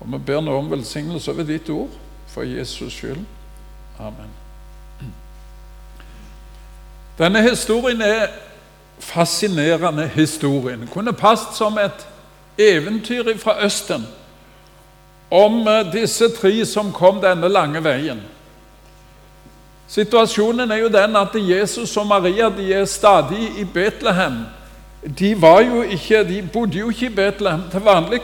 Og vi ber nå om velsignelse over ditt ord for Jesus skyld. Amen. Denne historien er fascinerende historien. Den kunne passet som et eventyr fra Østen om eh, disse tre som kom denne lange veien. Situasjonen er jo den at Jesus og Maria de er stadig i Betlehem. De, jo ikke, de bodde jo ikke i Betlehem til vanlig,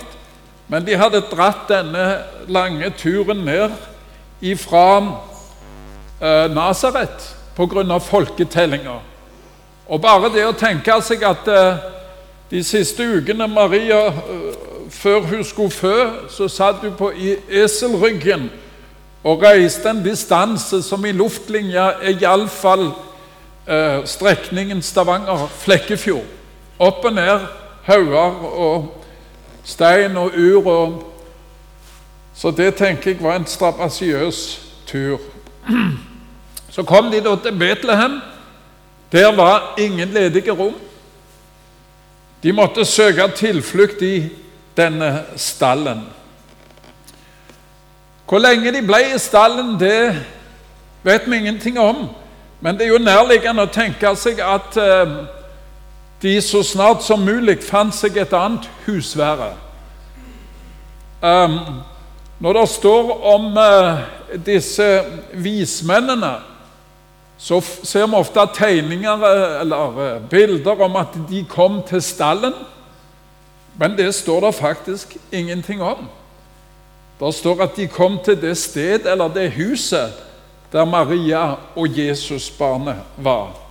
men de hadde dratt denne lange turen ned ifra eh, Nasaret pga. folketellinga. Og bare det å tenke seg at eh, de siste ukene Maria, eh, før hun skulle fø, så satt hun på eselryggen og reiste en distanse som i luftlinja er iallfall eh, strekningen Stavanger-Flekkefjord. Opp og ned hauger og stein og ur. Og, så det tenker jeg var en strabasiøs tur. Så kom de da til Betlehem. Der var ingen ledige rom. De måtte søke tilflukt i denne stallen. Hvor lenge de ble i stallen, det vet vi ingenting om. Men det er jo nærliggende å tenke seg at eh, de så snart som mulig fant seg et annet husvære. Um, når det står om uh, disse vismennene, så ser vi ofte tegninger eller uh, bilder om at de kom til stallen. Men det står det faktisk ingenting om. Det står at de kom til det sted eller det huset der Maria og Jesusbarnet var.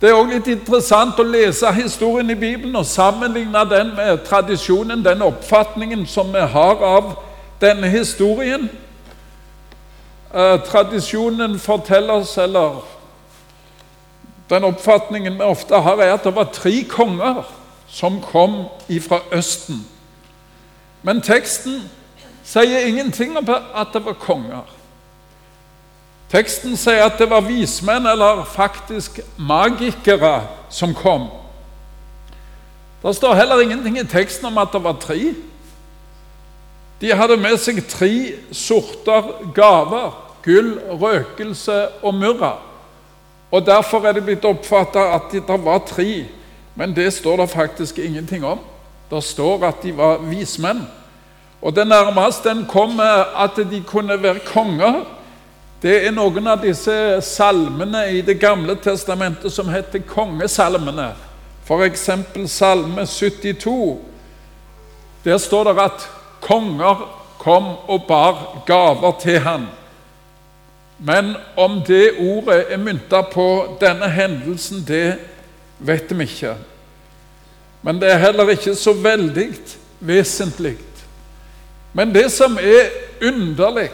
Det er også litt interessant å lese historien i Bibelen og sammenligne den med tradisjonen, den oppfatningen som vi har av denne historien. Eh, tradisjonen forteller oss, eller den oppfatningen vi ofte har, er at det var tre konger som kom fra Østen. Men teksten sier ingenting om at det var konger. Teksten sier at det var vismenn, eller faktisk magikere, som kom. Det står heller ingenting i teksten om at det var tre. De hadde med seg tre sorter gaver gull, røkelse og murra. Og Derfor er det blitt oppfatta at det var tre, men det står det faktisk ingenting om. Det står at de var vismenn. Og det nærmeste en kom at de kunne være konger, det er noen av disse salmene i Det gamle testamentet som heter kongesalmene. F.eks. Salme 72. Der står det at konger kom og bar gaver til han. Men om det ordet er mynta på denne hendelsen, det vet vi ikke. Men det er heller ikke så veldig vesentlig. Men det som er underlig,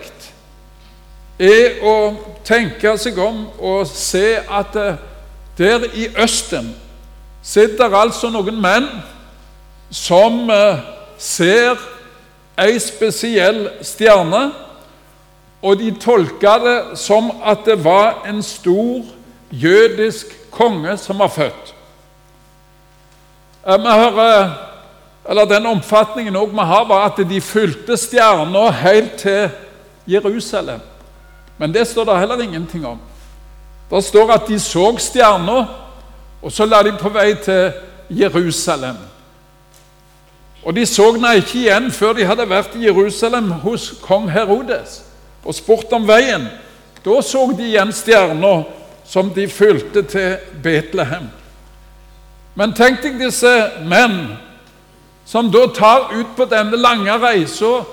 er å tenke seg om og se at eh, der i Østen sitter altså noen menn som eh, ser ei spesiell stjerne, og de tolker det som at det var en stor jødisk konge som var født. Eh, vi hører, eller Den omfatningen vi har, var at de fulgte stjerna helt til Jerusalem. Men det står det heller ingenting om. Det står at de så stjerna, og så la de på vei til Jerusalem. Og de så henne ikke igjen før de hadde vært i Jerusalem hos kong Herodes og spurt om veien. Da så de igjen stjerna som de fulgte til Betlehem. Men tenk deg disse menn som da tar ut på denne lange reisa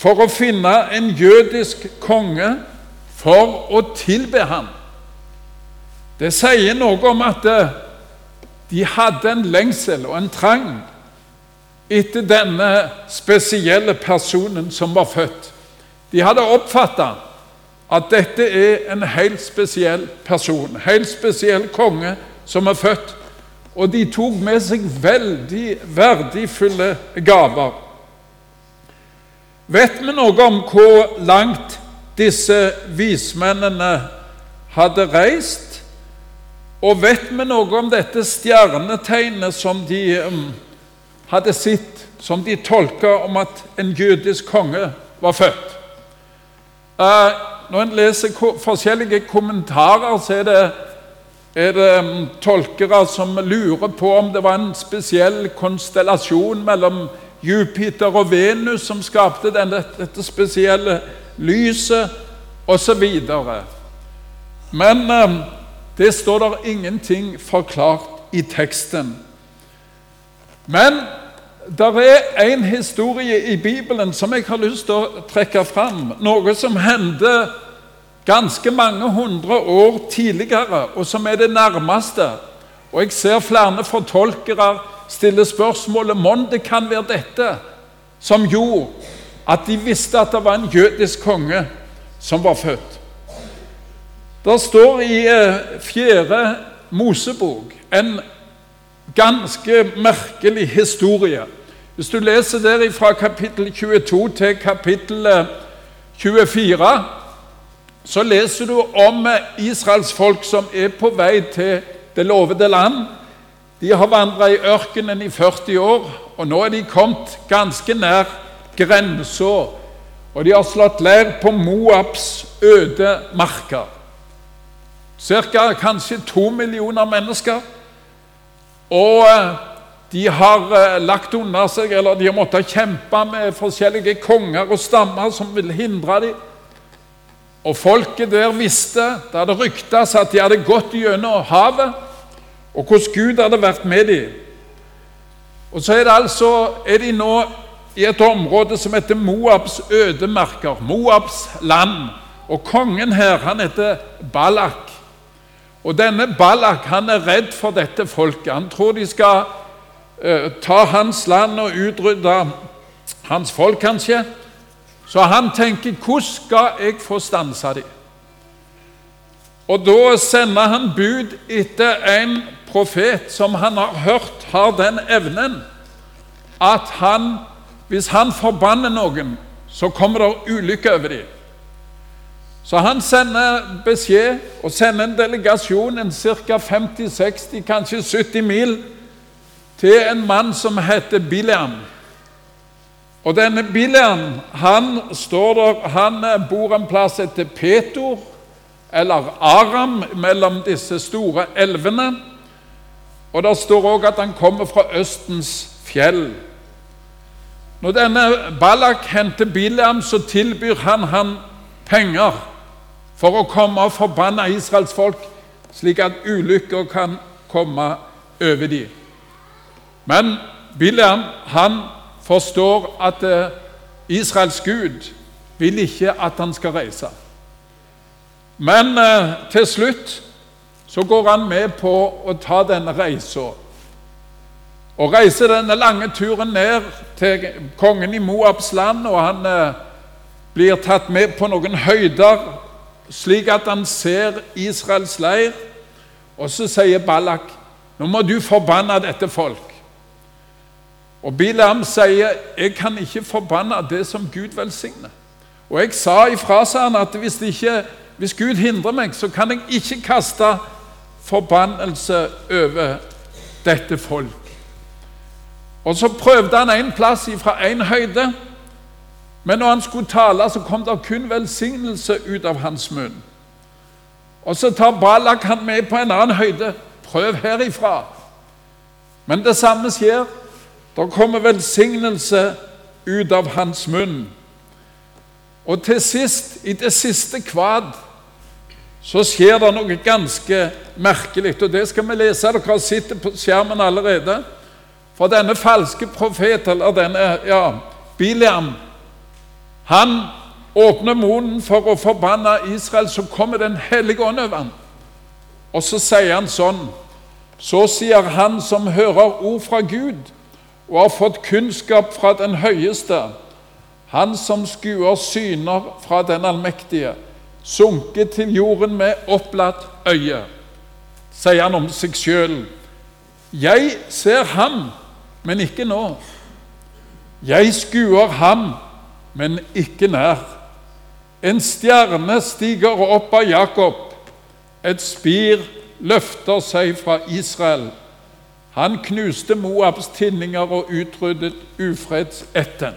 for å finne en jødisk konge for å tilbe ham. Det sier noe om at eh, de hadde en lengsel og en trang etter denne spesielle personen som var født. De hadde oppfatta at dette er en helt spesiell person, helt spesiell konge som er født. Og de tok med seg veldig verdifulle gaver. Vet vi noe om hvor langt disse vismennene hadde reist? Og vet vi noe om dette stjernetegnet som de um, hadde sett som de tolka om at en jødisk konge var født. Uh, når en leser forskjellige kommentarer, så er det, er det um, tolkere som lurer på om det var en spesiell konstellasjon mellom Jupiter og Venus som skapte denne, dette spesielle lyset, osv. Men eh, det står der ingenting forklart i teksten. Men det er en historie i Bibelen som jeg har lyst til å trekke fram. Noe som hendte ganske mange hundre år tidligere, og som er det nærmeste. Og jeg ser flere fortolkere stille spørsmålet om det kan være dette som gjorde at de visste at det var en jødisk konge som var født. Det står i eh, fjerde Mosebok en ganske merkelig historie. Hvis du leser der fra kapittel 22 til kapittel 24, eh, så leser du om eh, Israels folk som er på vei til det lovede land. De har vandra i ørkenen i 40 år, og nå er de kommet ganske nær grensa. Og de har slått leir på Moabs øde marker. Cirka kanskje to millioner mennesker. Og eh, de har eh, lagt unna seg, eller de har måttet kjempe med forskjellige konger og stammer som vil hindre dem. Og folket der visste, det hadde ryktes at de hadde gått gjennom havet, og hvordan Gud hadde vært med dem. Og så er, det altså, er de nå i et område som heter Moabs ødemarker, Moabs land. Og kongen her, han heter Balak. Og denne Balak han er redd for dette folket. Han tror de skal uh, ta hans land og utrydde hans folk, kanskje. Så han tenker 'Hvordan skal jeg få stansa dem?' Og da sender han bud etter en profet som han har hørt har den evnen at han, hvis han forbanner noen, så kommer det ulykke over dem. Så han sender beskjed og sender en delegasjon, en ca. 50-60, kanskje 70 mil, til en mann som heter Bileam. Og denne Bileam han, der, han bor en plass etter Petor, eller Aram, mellom disse store elvene. Og Det står òg at han kommer fra Østens fjell. Når denne Balak henter Bileam, så tilbyr han han penger for å komme og forbanne Israels folk, slik at ulykker kan komme over dem. Men Bileam han forstår at eh, Israels Gud vil ikke at han skal reise. Men eh, til slutt så går han med på å ta denne reisa. Og reiser denne lange turen ned til kongen i Moabs land, og han eh, blir tatt med på noen høyder slik at han ser Israels leir, og så sier Balak nå må du forbanne dette folk. Og Bilam sier jeg kan ikke forbanne det som Gud velsigner. Og jeg sa ifra sa han, at hvis, ikke, hvis Gud hindrer meg, så kan jeg ikke kaste forbannelse over dette folk. Og så prøvde han en plass fra en høyde. Men når han skulle tale, så kom det kun velsignelse ut av hans munn. Og så tar Balak han med på en annen høyde. Prøv herifra. Men det samme skjer. Da kommer velsignelse ut av hans munn. Og til sist, i det siste kvad, så skjer det noe ganske merkelig. Og det skal vi lese. Dere har sett det på skjermen allerede. For denne falske profet, eller denne ja, Biliam, han åpner munnen for å forbanne Israel, så kommer Den hellige ånd over ham. Og så sier han sånn Så sier han som hører ord fra Gud og har fått kunnskap fra den høyeste, han som skuer syner fra den allmektige, sunket til jorden med opplatt øye, sier han om seg sjøl. Jeg ser ham, men ikke nå. Jeg skuer ham, men ikke nær. En stjerne stiger opp av Jakob, et spir løfter seg fra Israel. Han knuste Moabs tinninger og utryddet ufredsetten.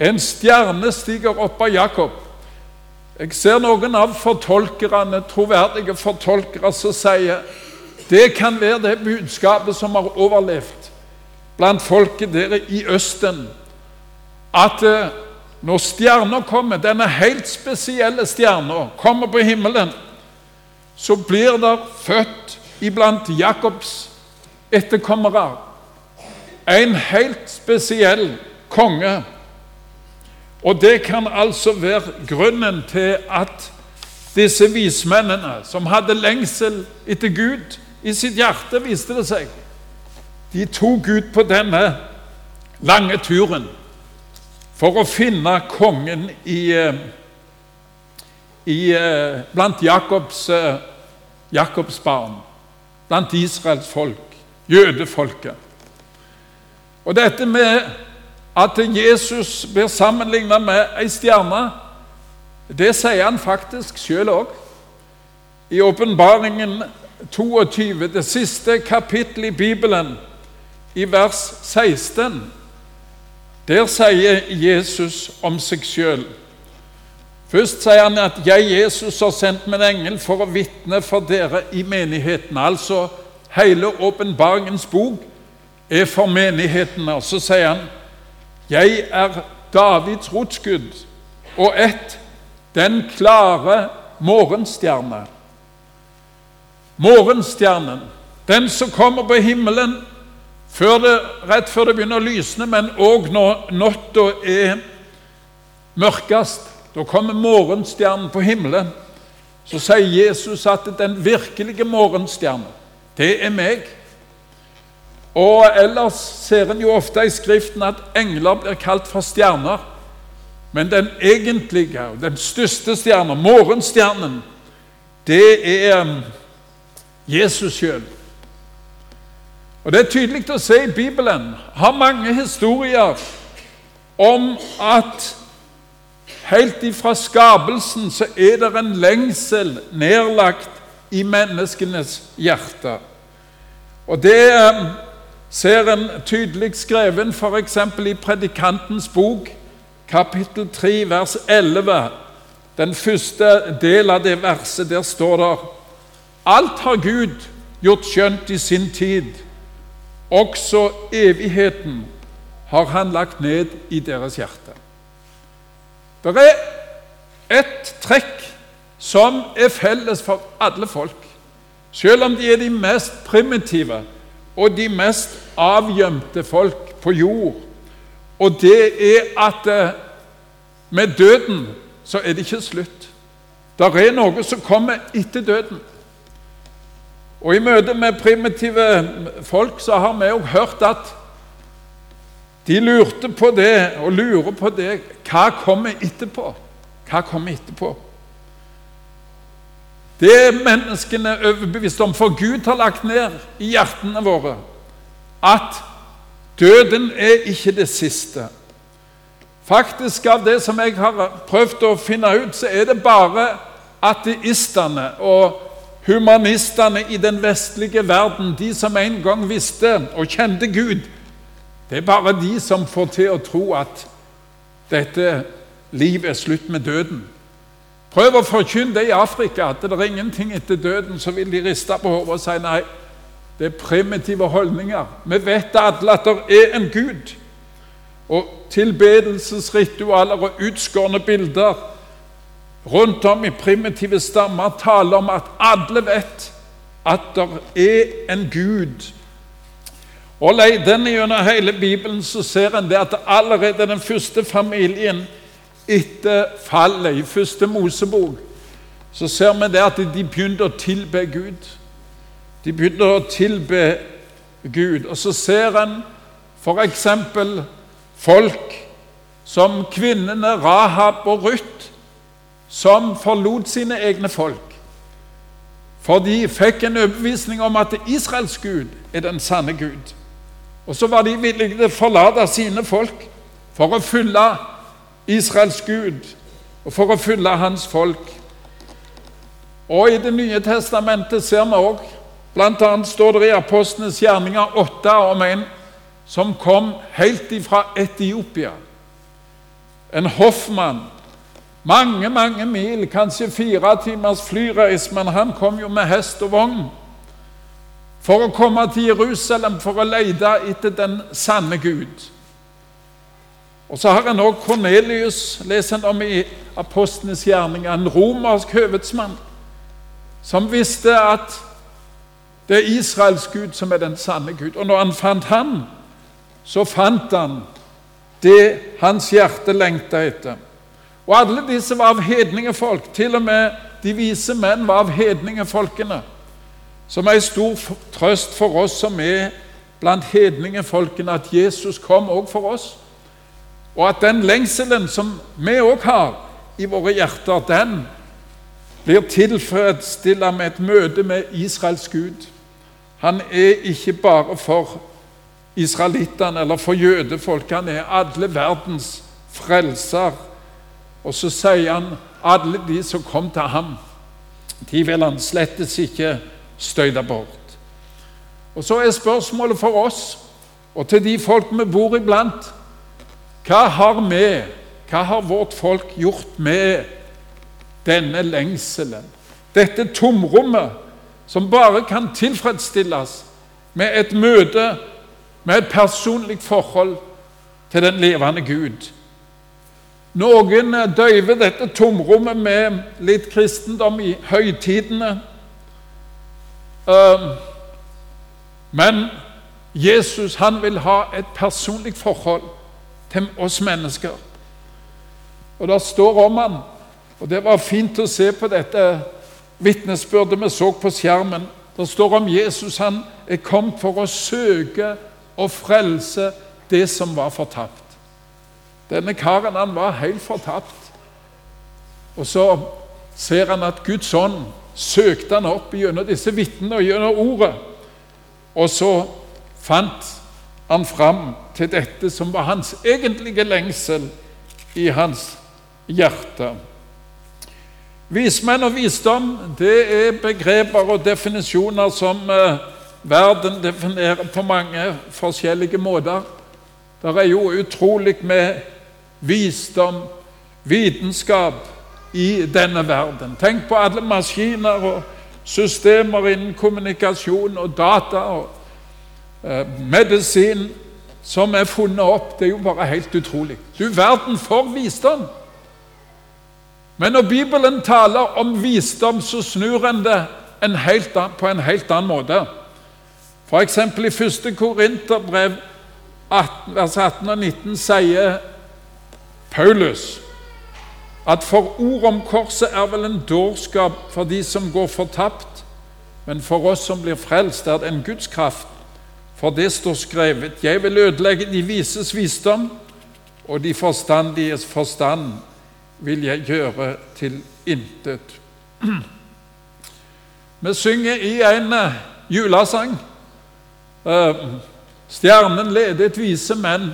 En stjerne stiger opp av Jakob. Jeg ser noen av fortolkerne, troverdige fortolkere som sier det kan være det budskapet som har overlevd blant folket dere i Østen. At eh, når stjerna kommer, denne helt spesielle stjerna, kommer på himmelen, så blir det født iblant Jakobs etterkommere en helt spesiell konge. Og det kan altså være grunnen til at disse vismennene, som hadde lengsel etter Gud i sitt hjerte, viste det seg, de tok ut på denne lange turen for å finne kongen i, eh, i eh, blant Jakobs, eh, Jakobs barn, blant Israels folk, jødefolket. Og dette med at Jesus blir sammenlignet med ei stjerne, det sier han faktisk sjøl òg. I åpenbaringen 22, det siste kapittelet i Bibelen, i vers 16, der sier Jesus om seg sjøl Først sier han at 'jeg, Jesus, har sendt min engel for å vitne for dere i menigheten'. Altså hele åpenbaringens bok er for menighetene. Så sier han 'Jeg er Davids rotskudd og ett, den klare morgenstjerne'. Morgenstjernen, den som kommer på himmelen før det, rett før det begynner å lysne, men òg når natta er mørkest. Da kommer morgenstjernen på himmelen. Så sier Jesus at den virkelige morgenstjernen, det er meg. Og Ellers ser en jo ofte i Skriften at engler blir kalt for stjerner. Men den egentlige, den største stjerna, morgenstjernen, det er Jesus sjøl. Og Det er tydelig å se i Bibelen. Har mange historier om at helt ifra skapelsen så er det en lengsel nedlagt i menneskenes hjerte. Og det um, ser en tydelig skreven f.eks. i Predikantens bok, kapittel 3, vers 11. Den første del av det verset, der står det Alt har Gud gjort skjønt i sin tid. Også evigheten har Han lagt ned i deres hjerte. Det er ett trekk som er felles for alle folk, selv om de er de mest primitive og de mest avgjemte folk på jord. Og det er at eh, med døden så er det ikke slutt. Det er noe som kommer etter døden. Og I møte med primitive folk så har vi òg hørt at de lurte på det og lurer på det hva kommer etterpå? Hva kommer etterpå? Det er menneskene overbevist om, for Gud har lagt ned i hjertene våre at døden er ikke det siste. Faktisk, av det som jeg har prøvd å finne ut, så er det bare ateistene og humanistene i den vestlige verden, de som en gang visste og kjente Gud, det er bare de som får til å tro at dette livet er slutt med døden. Prøv å forkynne det i Afrika, at det er ingenting etter døden. Så vil de riste på hodet og si nei, det er primitive holdninger. Vi vet alle at det er en Gud. Og tilbedelsesritualer og utskårne bilder rundt om i primitive stammer taler om at alle vet at det er en Gud. Og Leiden en gjennom hele Bibelen, så ser en det at allerede den første familien etter fallet i første Mosebok, så ser vi det at de begynte å tilbe Gud. De begynte å tilbe Gud. Og så ser en f.eks. folk som kvinnene Rahab og Ruth, som forlot sine egne folk. For de fikk en overbevisning om at Israels Gud er den sanne Gud. Og så var de villige til å forlate sine folk for å følge Israels Gud, og for å fylle hans folk. Og I Det nye testamentet ser vi òg Blant annet står det i Apostlenes gjerninger 8 om en som kom helt ifra Etiopia. En hoffmann. Mange, mange mil, kanskje fire timers flyreis, men han kom jo med hest og vogn for å komme til Jerusalem for å lete etter den sanne Gud. Og så har en òg Kornelius, leser en om i Apostlenes gjerninger, en romersk høvedsmann som visste at det er Israels Gud som er den sanne Gud. Og når han fant han, så fant han det hans hjerte lengta etter. Og alle disse var av hedningefolk. Til og med de vise menn var av hedningefolkene. Som er en stor trøst for oss som er blant hedningefolkene, at Jesus kom òg for oss. Og at den lengselen som vi òg har i våre hjerter, den blir tilfredsstilla med et møte med Israels Gud. Han er ikke bare for israelittene eller for jødefolk, han er alle verdens frelser. Og så sier han alle de som kom til ham, de vil han slettes ikke støyte bort. Og Så er spørsmålet for oss og til de folk vi bor iblant hva har vi, hva har vårt folk gjort med denne lengselen? Dette tomrommet som bare kan tilfredsstilles med et møte, med et personlig forhold til den levende Gud. Noen døyver dette tomrommet med litt kristendom i høytidene. Ehm, men Jesus han vil ha et personlig forhold til oss mennesker. Og det står om han, og det var fint å se på dette vitnesbyrdet vi så på skjermen. Det står om Jesus. Han er kommet for å søke og frelse det som var fortapt. Denne karen han var helt fortapt. Og så ser han at Guds ånd søkte han opp gjennom disse vitnene og gjennom ordet. Og så fant han fram til dette som var hans egentlige lengsel i hans hjerte. Vismenn og visdom det er begreper og definisjoner som eh, verden definerer på mange forskjellige måter. Det er jo utrolig med visdom, vitenskap, i denne verden. Tenk på alle maskiner og systemer innen kommunikasjon og data og eh, medisin som er funnet opp. Det er jo bare helt utrolig. Du verden for visdom! Men når Bibelen taler om visdom, så snur en det en helt, på en helt annen måte. F.eks. i 1. Korinterbrev 18, vers 18 og 19 sier Paulus at for ord om korset er vel en dårskap for de som går fortapt, men for oss som blir frelst, er det en Guds kraft. For det står skrevet:" Jeg vil ødelegge de vises visdom, og de forstandiges forstand vil jeg gjøre til intet. Vi synger i en eh, julesang. Eh, stjernen ledet vise menn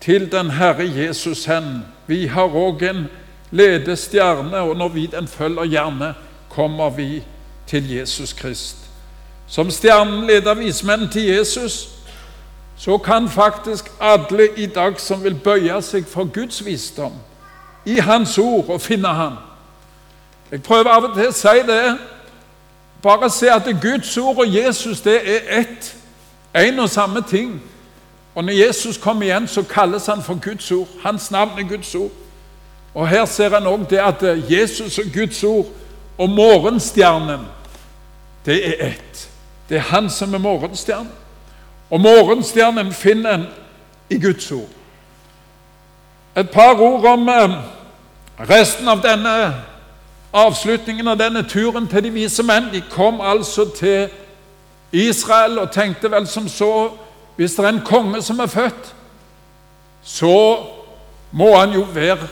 til den Herre Jesus hen. Vi har òg en ledestjerne, og når vi den følger gjerne, kommer vi til Jesus Krist. Som stjernen leder vismenn til Jesus, så kan faktisk alle i dag som vil bøye seg for Guds visdom, i Hans ord, og finne Han. Jeg prøver av og til å si det. Bare se at Guds ord og Jesus det er ett, en og samme ting. Og når Jesus kommer igjen, så kalles han for Guds ord. Hans navn er Guds ord. Og Her ser en òg det at Jesus og Guds ord og morgenstjernen, det er ett. Det er Han som er morgenstjernen. Og morgenstjernen finner en i Guds ord. Et par ord om eh, resten av denne avslutningen av denne turen til de vise menn. De kom altså til Israel og tenkte vel som så Hvis det er en konge som er født, så må han jo være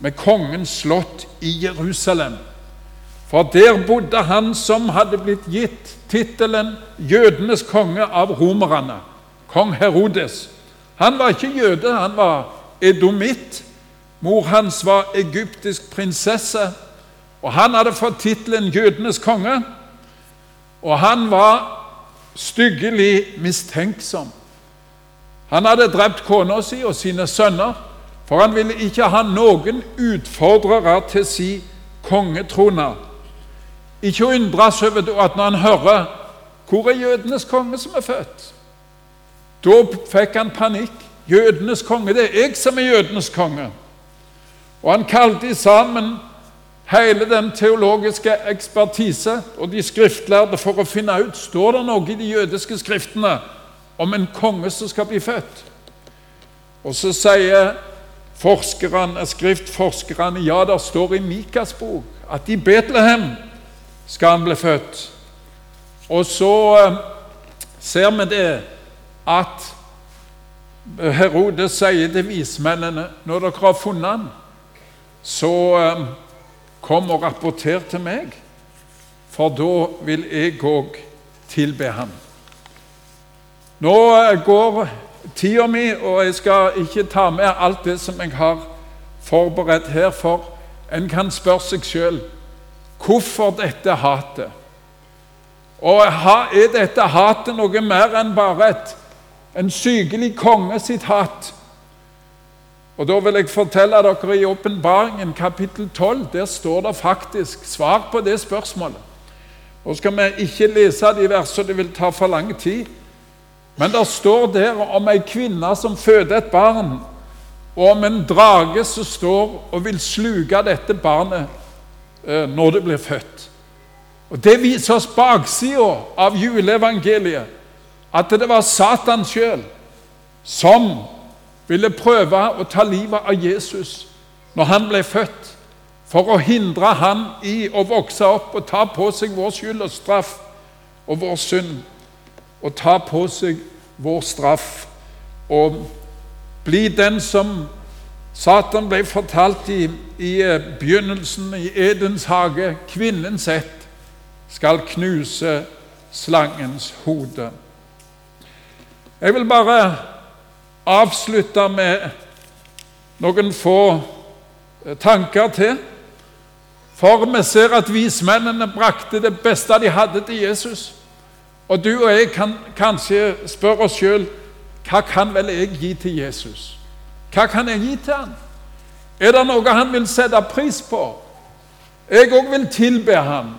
med kongens slott i Jerusalem. For der bodde han som hadde blitt gitt tittelen 'jødenes konge' av romerne, kong Herodes. Han var ikke jøde, han var edomitt. Mor hans var egyptisk prinsesse, og han hadde fått tittelen 'jødenes konge'. Og han var styggelig mistenksom. Han hadde drept kona si og sine sønner, for han ville ikke ha noen utfordrere til si kongetrone. Ikke å undres over at når han hører hvor er jødenes konge som er født? Da fikk han panikk. Jødenes konge, det er jeg som er jødenes konge. Og han kalte sammen hele den teologiske ekspertise og de skriftlærde for å finne ut står det noe i de jødiske skriftene om en konge som skal bli født. Og så sier forskerne, skriftforskerne ja, det står i Mikas bok at i Betlehem skal han bli født. Og så eh, ser vi det at Herodes sier til vismennene når dere har funnet han, så eh, kom og rapporter til meg, for da vil jeg òg tilbe ham. Nå eh, går tida mi, og jeg skal ikke ta med alt det som jeg har forberedt her, for en kan spørre seg sjøl hvorfor dette hatet. Og er dette hatet noe mer enn bare et, en sykelig konge sitt hat? Og Da vil jeg fortelle dere i Åpenbaringen kapittel 12. Der står det faktisk svar på det spørsmålet. Nå skal vi ikke lese de versene, det vil ta for lang tid. Men det står der om ei kvinne som føder et barn, og om en drage som står og vil sluke dette barnet eh, når det blir født. Og Det viser oss baksida av juleevangeliet, at det var Satan sjøl som ville prøve å ta livet av Jesus når han ble født, for å hindre han i å vokse opp og ta på seg vår skyld og straff og vår synd. Og ta på seg vår straff og bli den som Satan ble fortalt i, i eh, begynnelsen i Edens hage. Kvinnens ett skal knuse slangens hode. Jeg vil bare avslutte med noen få eh, tanker til. For vi ser at vismennene brakte det beste de hadde til Jesus. Og du og jeg kan kanskje spørre oss sjøl hva kan vel jeg gi til Jesus? Hva kan jeg gi til han? Er det noe han vil sette pris på? Jeg òg vil tilbe han.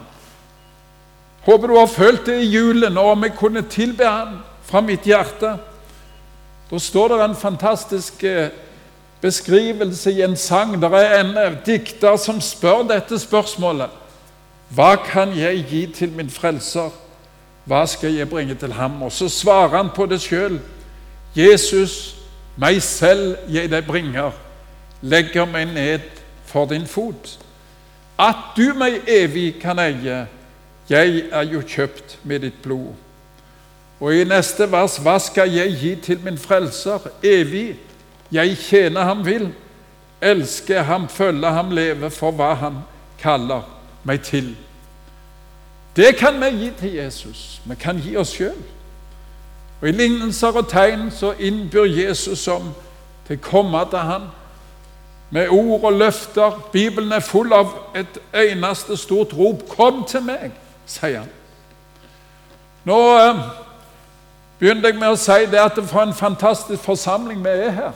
Håper du har følt det i julen, og om jeg kunne tilbe han fra mitt hjerte. Da står det en fantastisk eh, beskrivelse i en sang. Det er en eh, dikter som spør dette spørsmålet. Hva kan jeg gi til min frelser? Hva skal jeg bringe til ham? Og så svarer han på det sjøl. Jesus, meg selv jeg deg bringer, legger meg ned for din fot. At du meg evig kan eie, jeg er jo kjøpt med ditt blod. Og i neste vers Hva skal jeg gi til min frelser? Evig. Jeg tjener ham vil. Elske ham, følge ham, leve for hva han kaller meg til. Det kan vi gi til Jesus. Vi kan gi oss sjøl. Og I lignelser og tegn så innbyr Jesus om til å komme til ham med ord og løfter. Bibelen er full av et eneste stort rop. 'Kom til meg', sier han. Nå eh, begynte jeg med å si det at det for en fantastisk forsamling vi er her.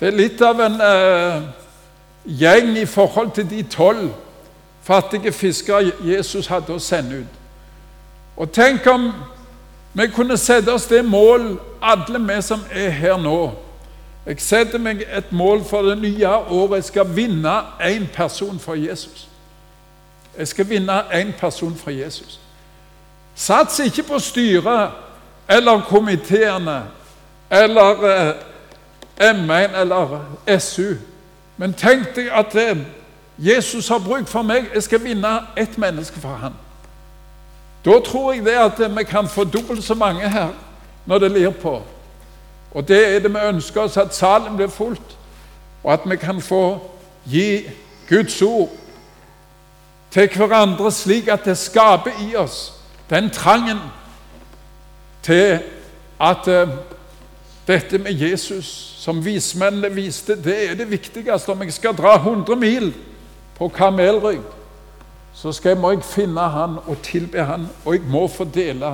Det er litt av en eh, gjeng i forhold til de tolv fattige fiskere Jesus hadde å sende ut. Og tenk om vi kunne sette oss det mål, alle vi som er her nå. Jeg setter meg et mål for det nye året. Jeg skal vinne én person for Jesus. Jeg skal vinne én person for Jesus. Sats ikke på styret eller komiteene eller eh, M1 eller SU. Men tenk deg at eh, Jesus har bruk for meg. Jeg skal vinne ett menneske fra han. Da tror jeg det at vi kan få dobbelt så mange her når det lir på. Og det er det vi ønsker oss, at salen blir fullt, og at vi kan få gi Guds ord til hverandre slik at det skaper i oss den trangen til at uh, dette med Jesus, som vismennene viste, det er det viktigste. Om jeg skal dra 100 mil på kamelrygg, så skal, må jeg finne han og tilbe han, og jeg må fordele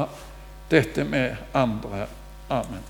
dette med andre. Amen.